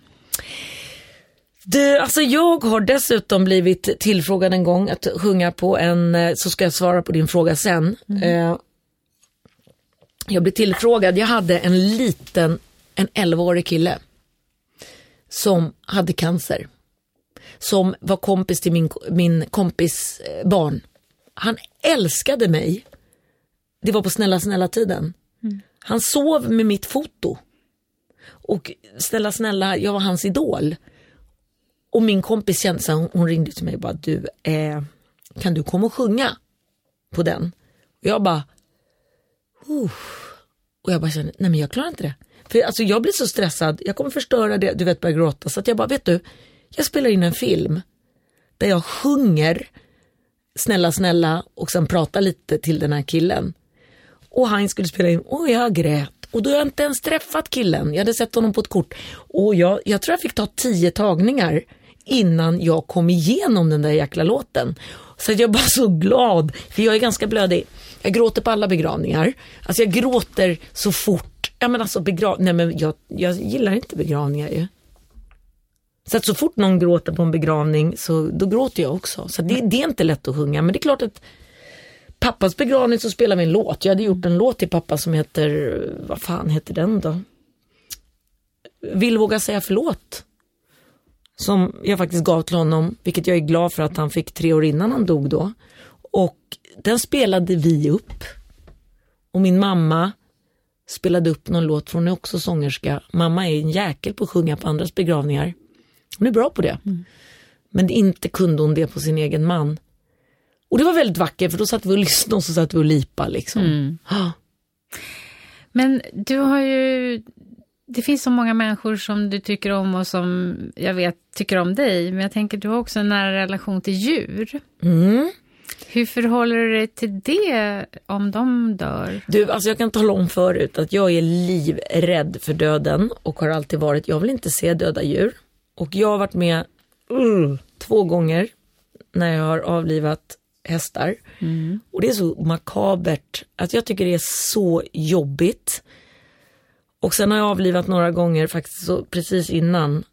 Du, alltså jag har dessutom blivit tillfrågad en gång att sjunga på en, eh, så ska jag svara på din fråga sen. Mm. Eh, jag blev tillfrågad, jag hade en liten, en 11-årig kille som hade cancer. Som var kompis till min, min kompis eh, barn. Han älskade mig. Det var på snälla snälla tiden. Mm. Han sov med mitt foto. Och snälla snälla, jag var hans idol. Och min kompis kände så hon, hon ringde till mig och bara, du, eh, kan du komma och sjunga på den? Och jag bara, Uh. Och jag bara kände, nej men jag klarar inte det. För alltså jag blir så stressad, jag kommer förstöra det, du vet börja gråta. Så att jag bara, vet du, jag spelar in en film där jag sjunger snälla snälla och sen pratar lite till den här killen. Och han skulle spela in, och jag grät. Och då har jag inte ens träffat killen, jag hade sett honom på ett kort. Och jag, jag tror jag fick ta tio tagningar innan jag kom igenom den där jäkla låten. Så jag var så glad, för jag är ganska blödig. Jag gråter på alla begravningar. Alltså jag gråter så fort. Ja men alltså begrav... Nej men jag, jag gillar inte begravningar ju. Så att så fort någon gråter på en begravning så då gråter jag också. Så det, det är inte lätt att sjunga men det är klart att pappas begravning så spelar vi en låt. Jag hade gjort en låt till pappa som heter, vad fan heter den då? Vill våga säga förlåt. Som jag faktiskt gav till honom, vilket jag är glad för att han fick tre år innan han dog då. Den spelade vi upp. Och min mamma spelade upp någon låt, för hon är också sångerska. Mamma är en jäkel på att sjunga på andras begravningar. Hon är bra på det. Mm. Men inte kunde hon det på sin egen man. Och det var väldigt vackert för då satt vi och lyssnade och så satt vi och lipa liksom. Mm.
Men du har ju, det finns så många människor som du tycker om och som jag vet tycker om dig. Men jag tänker du har också en nära relation till djur. Mm. Hur förhåller du dig till det om de dör?
Du, alltså jag kan tala om förut att jag är livrädd för döden och har alltid varit. Jag vill inte se döda djur. Och jag har varit med uh, två gånger när jag har avlivat hästar. Mm. Och det är så makabert att jag tycker det är så jobbigt. Och sen har jag avlivat några gånger faktiskt så precis innan,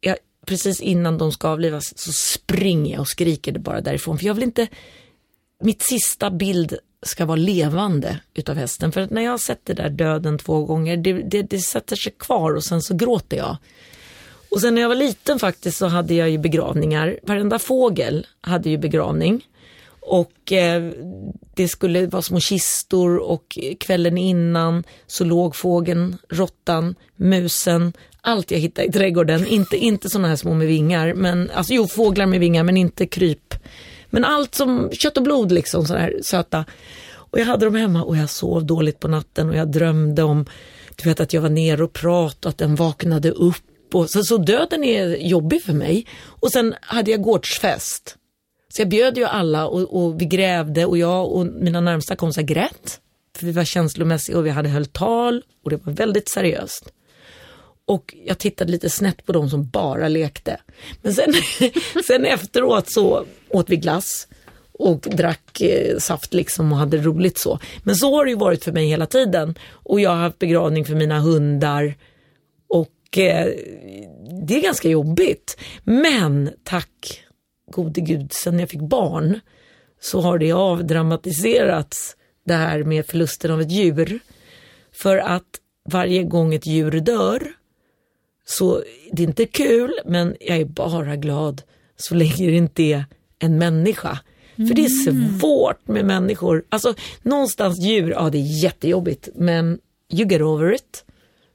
jag, precis innan de ska avlivas så springer jag och skriker det bara därifrån. För jag vill inte, mitt sista bild ska vara levande utav hästen. För att när jag har sett det där döden två gånger, det, det, det sätter sig kvar och sen så gråter jag. Och sen när jag var liten faktiskt så hade jag ju begravningar. Varenda fågel hade ju begravning. Och eh, det skulle vara små kistor och kvällen innan så låg fågeln, råttan, musen, allt jag hittade i trädgården. Inte, inte sådana här små med vingar, men alltså jo fåglar med vingar men inte kryp. Men allt som kött och blod liksom, sådana här söta. Och jag hade dem hemma och jag sov dåligt på natten och jag drömde om, du vet att jag var nere och pratade och att den vaknade upp. Och, så, så döden är jobbig för mig. Och sen hade jag gårdsfest. Så jag bjöd ju alla och, och vi grävde och jag och mina närmsta kompisar grät. För vi var känslomässiga och vi hade höll tal och det var väldigt seriöst. Och jag tittade lite snett på de som bara lekte. Men sen, sen efteråt så åt vi glass och drack eh, saft liksom och hade roligt så. Men så har det ju varit för mig hela tiden. Och jag har haft begravning för mina hundar. Och eh, det är ganska jobbigt. Men tack gode gud, sen jag fick barn så har det avdramatiserats det här med förlusten av ett djur. För att varje gång ett djur dör så det är inte kul men jag är bara glad så länge det inte är en människa. Mm. För det är mm. svårt med människor. Alltså någonstans djur, ja det är jättejobbigt men you get over it.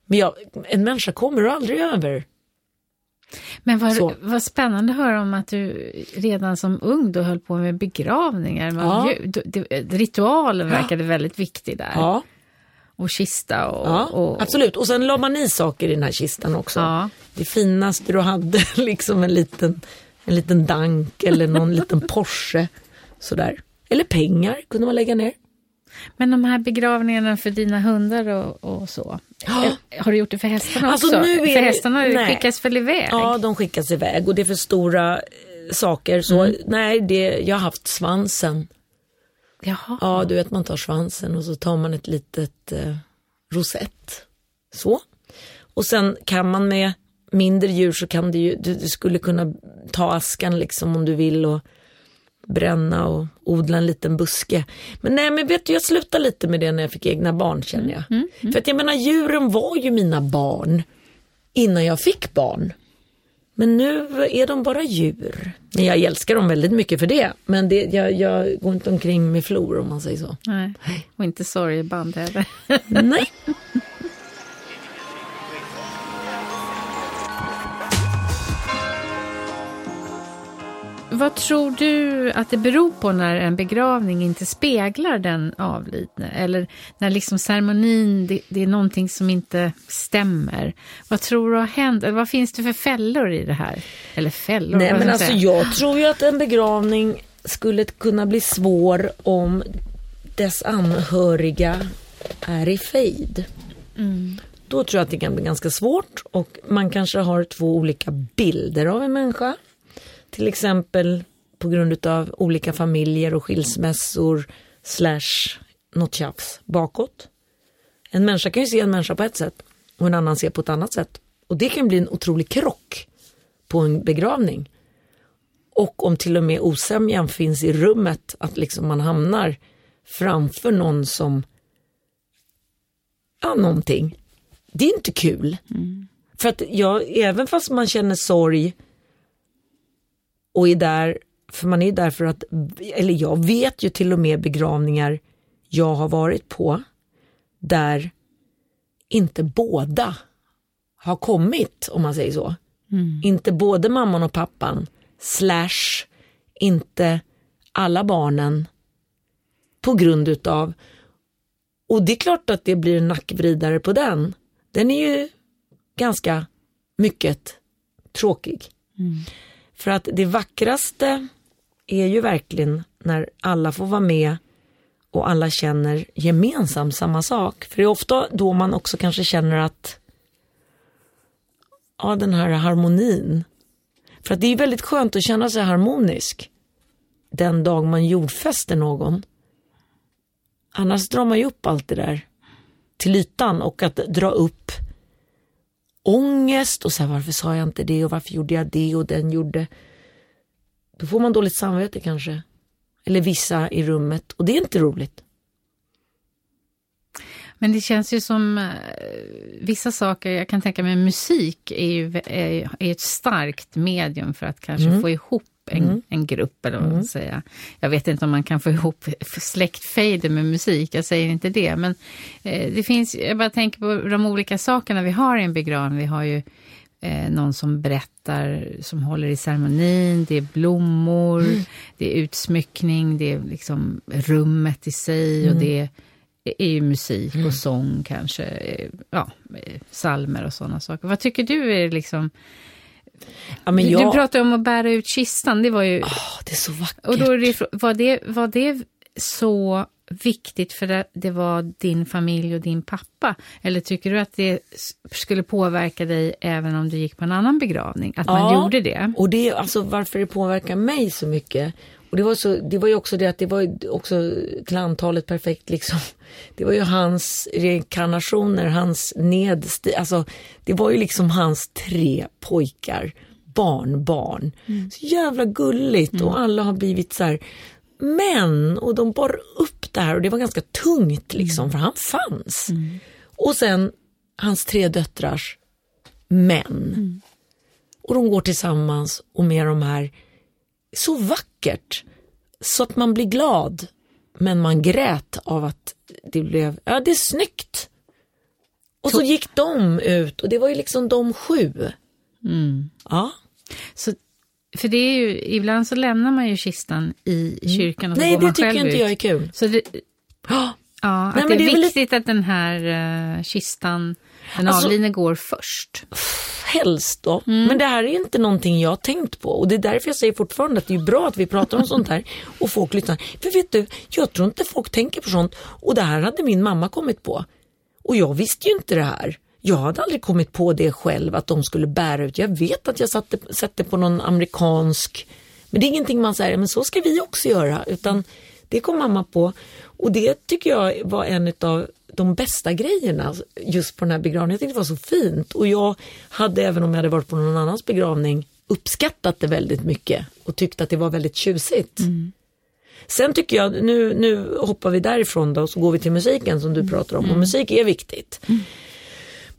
Men jag, en människa kommer aldrig över.
Men vad, vad spännande att höra om att du redan som ung då höll på med begravningar. Ja. Ju, ritualen verkade ja. väldigt viktig där. Ja. Och kista och...
Ja,
och
absolut. Och sen la man i saker i den här kistan också.
Ja.
Det finaste du hade, liksom en liten, en liten dank eller någon liten Porsche. Sådär. Eller pengar kunde man lägga ner.
Men de här begravningarna för dina hundar och, och så. Har du gjort det för hästarna
Alltså,
också?
nu är
för hästarna
nej.
skickas väl iväg?
Ja, de skickas iväg och det är för stora eh, saker. Så
Mm.
nej, det, jag har haft svansen.
Jaha.
Ja, du vet man tar svansen och så tar man ett litet eh, rosett. Så. Och sen kan man med mindre djur så kan du ju, du, du skulle kunna ta askan liksom om du vill och bränna och odla en liten buske. Men nej men vet du, jag slutade lite med det när jag fick egna barn känner jag. För att jag menar djuren var ju mina barn innan jag fick barn. Men nu är de bara djur. Men jag älskar dem väldigt mycket för det. Men det, jag, jag går inte omkring med flor om man säger så.
Nej. Och inte sorgeband heller.
Nej.
Vad tror du att det beror på när en begravning inte speglar den avlidne? Eller när liksom ceremonin, det, det är någonting som inte stämmer. Vad tror du har hänt? Eller vad finns det för fällor i det här? Eller fällor?
Nej men alltså
jag säga?
jag tror ju att en begravning skulle kunna bli svår om dess anhöriga är i fejd. Då tror jag att det kan bli ganska svårt och man kanske har två olika bilder av en människa. Till exempel på grund av olika familjer och skilsmässor slash något tjafs bakåt. En människa kan ju se en människa på ett sätt och en annan ser på ett annat sätt. Och det kan bli en otrolig krock på en begravning. Och om till och med osämjan finns i rummet, att liksom man hamnar framför någon som, ja någonting. Det är inte kul. För att jag, även fast man känner sorg och är där, för man är där för att, eller jag vet ju till och med begravningar jag har varit på, där inte båda har kommit, om man säger så. Inte både mamman och pappan, slash inte alla barnen på grund utav, och det är klart att det blir en nackvridare på den. Den är ju ganska mycket tråkig. För att det vackraste är ju verkligen när alla får vara med och alla känner gemensamt samma sak. För det är ofta då man också kanske känner att ja, den här harmonin. För att det är väldigt skönt att känna sig harmonisk den dag man jordfäster någon. Annars drar man ju upp allt det där till ytan och att dra upp ångest och så här, varför sa jag inte det och varför gjorde jag det och den gjorde. Då får man dåligt samvete kanske. Eller vissa i rummet och det är inte roligt.
Men det känns ju som eh, vissa saker, jag kan tänka mig musik är ju är, är ett starkt medium för att kanske få ihop en, en grupp eller vad ska säga. Jag vet inte om man kan få ihop släktfejder med musik, jag säger inte det. Men eh, det finns, jag bara tänker på de olika sakerna vi har i en begravning. Vi har ju eh, någon som berättar, som håller i ceremonin, det är blommor, det är utsmyckning, det är liksom rummet i sig och det är är ju musik och sång kanske, eh, ja, eh, salmer och sådana saker. Vad tycker du är liksom...
Ja, men jag,
du pratade om att bära ut kistan, det var ju...
Åh, det är så vackert.
Och då var, det, var det så viktigt för det, det var din familj och din pappa? Eller tycker du att det skulle påverka dig även om du gick på en annan begravning? Att man
Ja.
gjorde det?
Och det alltså varför det påverkar mig så mycket. Och det var, så, det var ju också det att det var också till antalet perfekt liksom. Det var ju hans reinkarnationer, hans nedsti, alltså det var ju liksom hans tre pojkar, barn, barn. Så jävla gulligt och alla har blivit så här män och de bar upp det här och det var ganska tungt liksom för han fanns. Och sen hans tre döttrars män. Och de går tillsammans och med de här, så vackert. Så att man blir glad. Men man grät av att det blev, ja det är snyggt. Och så gick de ut och det var ju liksom de sju. Ja.
Så, för det är ju, ibland så lämnar man ju kistan i kyrkan och så
Nej
går
det
man
tycker
själv
inte
ut.
jag är kul.
Så det,
Ja,
Ja, att
Nej,
det är,
det är väl
viktigt att den här eh, kistan, den
Alltså-
avlidne går först.
helst då.
Mm.
Men det här är inte någonting jag har tänkt på och det är därför jag säger fortfarande att det är bra att vi pratar om sånt här och folk lyssnar. För vet du, jag tror inte folk tänker på sånt och det här hade min mamma kommit på. Och jag visste ju inte det här. Jag hade aldrig kommit på det själv att de skulle bära ut. Jag vet att jag satte, satte på någon amerikansk, men det är ingenting man säger, men så ska vi också göra. Utan det kom mamma på och det tycker jag var en av de bästa grejerna just på den här begravningen. Jag tyckte det var så fint. Och jag hade, även om jag hade varit på någon annans begravning, uppskattat det väldigt mycket och tyckte att det var väldigt tjusigt. Sen tycker jag, nu, nu hoppar vi därifrån då och så går vi till musiken som du pratar om. Och musik är viktigt.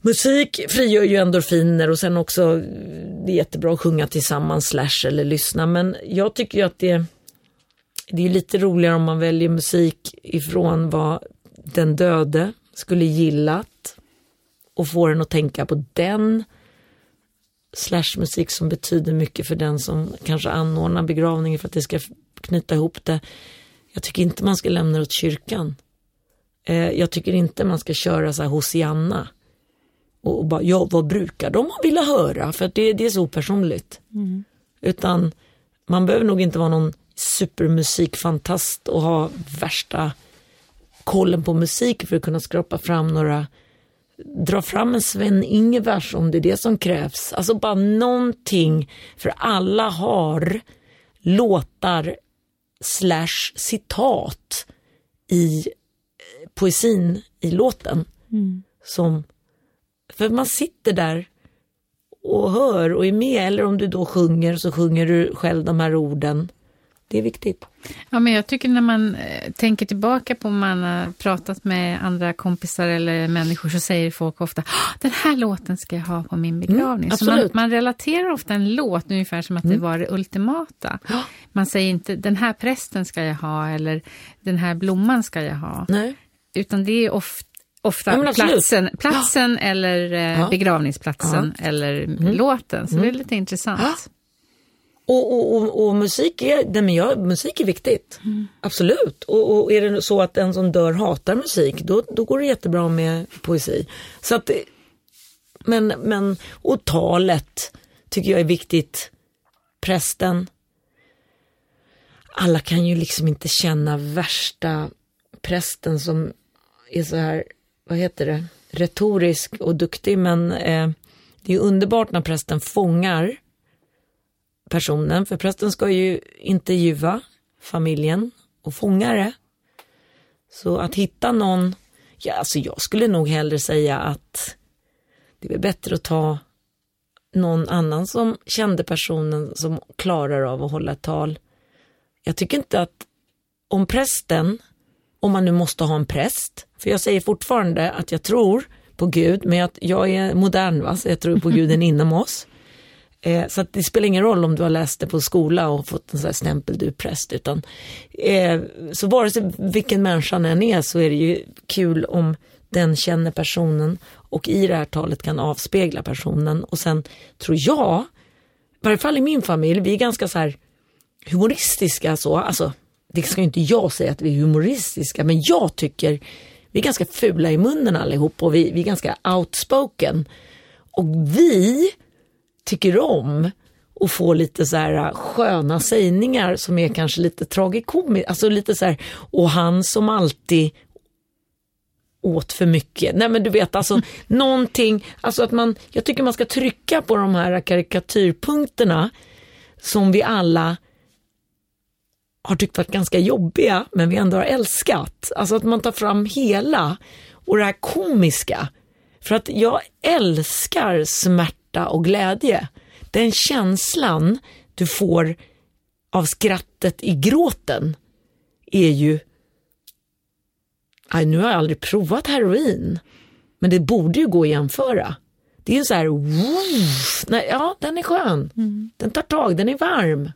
Musik frigör ju endorfiner och sen också det är jättebra att sjunga tillsammans slash eller lyssna. Men jag tycker ju att det, det är lite roligare om man väljer musik ifrån vad den döde skulle gillat och får den att tänka på den slash musik som betyder mycket för den som kanske anordnar begravningen för att det ska knyta ihop det. Jag tycker inte man ska lämna det åt kyrkan. Eh, jag tycker inte man ska köra så här Hosianna. Och, bara, ja vad brukar de vilja höra? För det, det är så personligt. Utan man behöver nog inte vara någon supermusikfantast och ha värsta kollen på musik för att kunna skrapa fram några dra fram en Sven-Ingvars om det är det som krävs. Alltså bara någonting, för alla har låtar slash citat i eh, poesin i låten. Som, för man sitter där och hör och är med, eller om du då sjunger så sjunger du själv de här orden. Det är viktigt.
Ja, men jag tycker när man eh, tänker tillbaka på om man har pratat med andra kompisar eller människor så säger folk ofta "Ah, den här låten ska jag ha på min begravning. så man, man relaterar ofta en låt ungefär som att det var det ultimata. Man säger inte den här prästen ska jag ha eller den här blomman ska jag ha.
Nej.
Utan det är of, ofta
Ja,
platsen, platsen eller eh,
Ja. Mm.
begravningsplatsen eller låten. Så det är lite intressant.
Och, och, och, och musik, är, nej men jag, musik är viktigt. Absolut. Och, och är det så att en som dör hatar musik, då, då går det jättebra med poesi. Så att, men, men, och talet tycker jag är viktigt. Prästen. Alla kan ju liksom inte känna värsta prästen som är så här, vad heter det, retorisk och duktig. Men eh, det är underbart när prästen fångar personen, för prästen ska ju intervjua familjen och fånga det. Så att hitta någon, ja alltså jag skulle nog hellre säga att det är bättre att ta någon annan som kände personen som klarar av att hålla ett tal. Jag tycker inte att om prästen, om man nu måste ha en präst, för jag säger fortfarande att jag tror på Gud, men jag, jag är modern va, så jag tror på guden inom oss. Eh, så att det spelar ingen roll om du har läst det på skola och fått en sån här stämpel, du är präst. Utan, eh, så vare sig vilken människan än är så är det ju kul om den känner personen och i det här talet kan avspegla personen. Och sen tror jag, i varje fall i min familj, vi är ganska så här humoristiska så. Alltså, det ska ju inte jag säga att vi är humoristiska, men jag tycker vi är ganska fula i munnen allihop och vi, vi är ganska outspoken. Och vi tycker om och få lite så här äh, sköna sägningar som är kanske lite tragikomiskt, alltså lite så här, och han som alltid åt för mycket. Nej men du vet alltså någonting, alltså att man, jag tycker man ska trycka på de här karikatyrpunkterna som vi alla har tyckt varit ganska jobbiga men vi ändå har älskat. Alltså att man tar fram hela och det här komiska. För att jag älskar smärta och glädje. Den känslan du får av skrattet i gråten är ju... Aj, nu har jag aldrig provat heroin, men det borde ju gå att jämföra. Det är ju så här, woof, nej, ja den är skön. Den tar tag, den är varm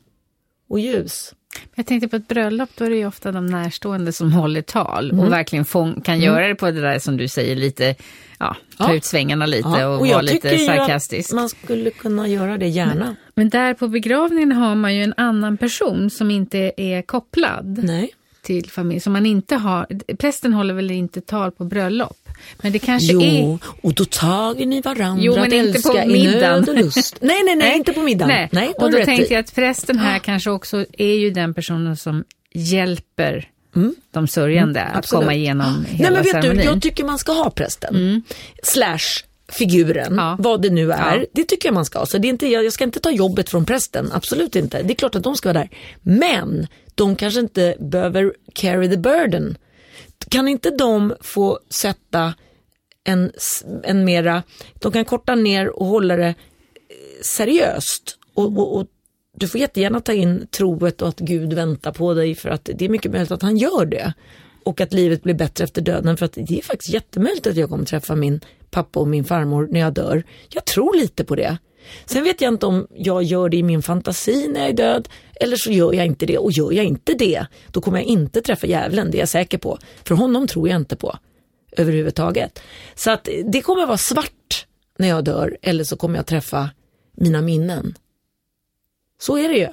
och ljus.
Jag tänkte på ett bröllop, då är det ju ofta de närstående som håller tal
Mm.
och verkligen fång, kan göra det på det där som du säger, lite, ja, ta
Ja.
ut svängarna lite
Ja,
och, vara
jag
lite sarkastisk.
man skulle kunna göra det gärna.
Men där på begravningen har man ju en annan person som inte är kopplad.
Nej.
till familj som man inte har. Prästen håller väl inte tal på bröllop? Men det kanske
jo,
är...
och då tager ni varandra
Jo, men
att
inte
älska
på
i nöd
middagen.
och lust. Nej, nej, nej, inte på middagen.
Nej,
har
och då tänkte jag att prästen här kanske också är ju den personen som hjälper de sörjande att
Mm. absolut.
komma igenom hela
Nej men vet
ceremonin.
du, jag tycker man ska ha prästen. Slash figuren,
Ja.
vad det nu är.
Ja.
Det tycker jag man ska ha. Så det är inte, jag jag ska inte ta jobbet från prästen, absolut inte. Det är klart att de ska vara där. Men de kanske inte behöver carry the burden. Kan inte de få sätta en, en mera, de kan korta ner och hålla det eh, seriöst. Och, och, och du får jättegärna ta in troet och att Gud väntar på dig för att det är mycket möjligt att han gör det. Och att livet blir bättre efter döden för att det är faktiskt jättemöjligt att jag kommer träffa min pappa och min farmor när jag dör. Jag tror lite på det. Sen vet jag inte om jag gör det i min fantasi när jag är död eller så gör jag inte det och gör jag inte det då kommer jag inte träffa djävulen, det är jag säker på. För honom tror jag inte på överhuvudtaget. Så att det kommer vara svart när jag dör eller så kommer jag träffa mina minnen. Så är det ju.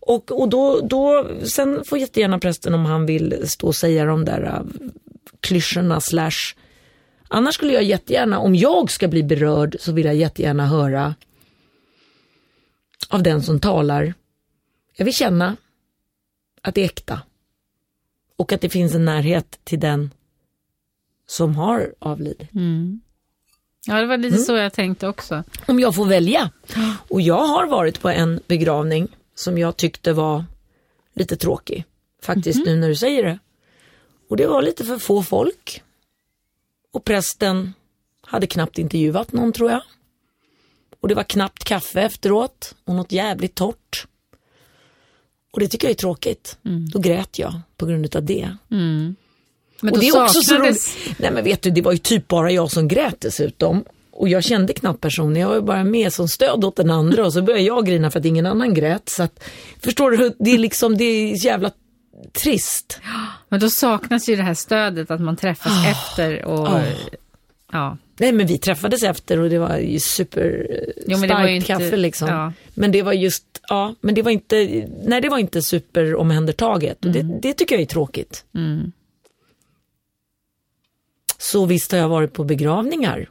Och, och då, då, sen får jättegärna prästen om han vill stå och säga de där uh, klyschorna slash. Annars skulle jag jättegärna, om jag ska bli berörd så vill jag jättegärna höra av den som talar. Jag vill känna att det är äkta. Och att det finns en närhet till den som har avlidit.
Ja, det var
Mm.
lite så jag tänkte också.
Om jag får välja. Och jag har varit på en begravning som jag tyckte var lite tråkig. Faktiskt nu när du säger det. Och det var lite för få folk. Och prästen hade knappt intervjuat någon tror jag. Och det var knappt kaffe efteråt och något jävligt torrt. Och det tycker jag är tråkigt. Då grät jag på grund av det.
Men
Och det är också så roligt. Nej men vet du, det var ju typ bara jag som grät dessutom. Och jag kände knappt personen, jag var ju bara med som stöd åt den andra och så började jag grina för att ingen annan grät. Så att, förstår du, det är liksom, det är jävla trist.
Men då saknas ju det här stödet att man träffas
Ah.
efter och... Ja.
Nej men vi träffades efter och det var ju super
Jo, men det var ju
starkt
inte-
kaffe liksom.
ja.
Men det var just, ja, men det var inte, nej det var inte super omhändertaget. Och det, det tycker jag är tråkigt.
Mm.
Så visst har jag varit på begravningar.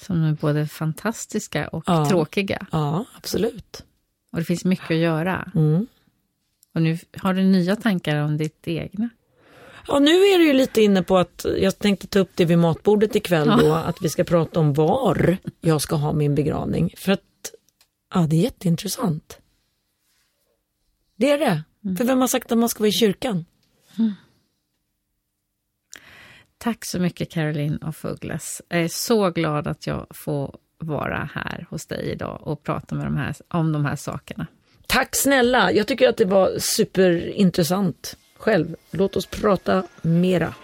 Som är både fantastiska och
Ja.
tråkiga.
Ja, absolut.
Och det finns mycket att göra.
Mm.
Och nu har du nya tankar om ditt egna.
Ja, nu är det ju lite inne på att jag tänkte ta upp det vid matbordet ikväll då, att vi ska prata om var jag ska ha min begravning. För att, ja det är jätteintressant. Det är det. För vem har sagt att man ska vara i kyrkan?
Tack så mycket Caroline och Fuglas. Jag är så glad att jag får vara här hos dig idag och prata med de här, om de här sakerna.
Tack snälla, jag tycker att det var superintressant själv. Låt oss prata mera.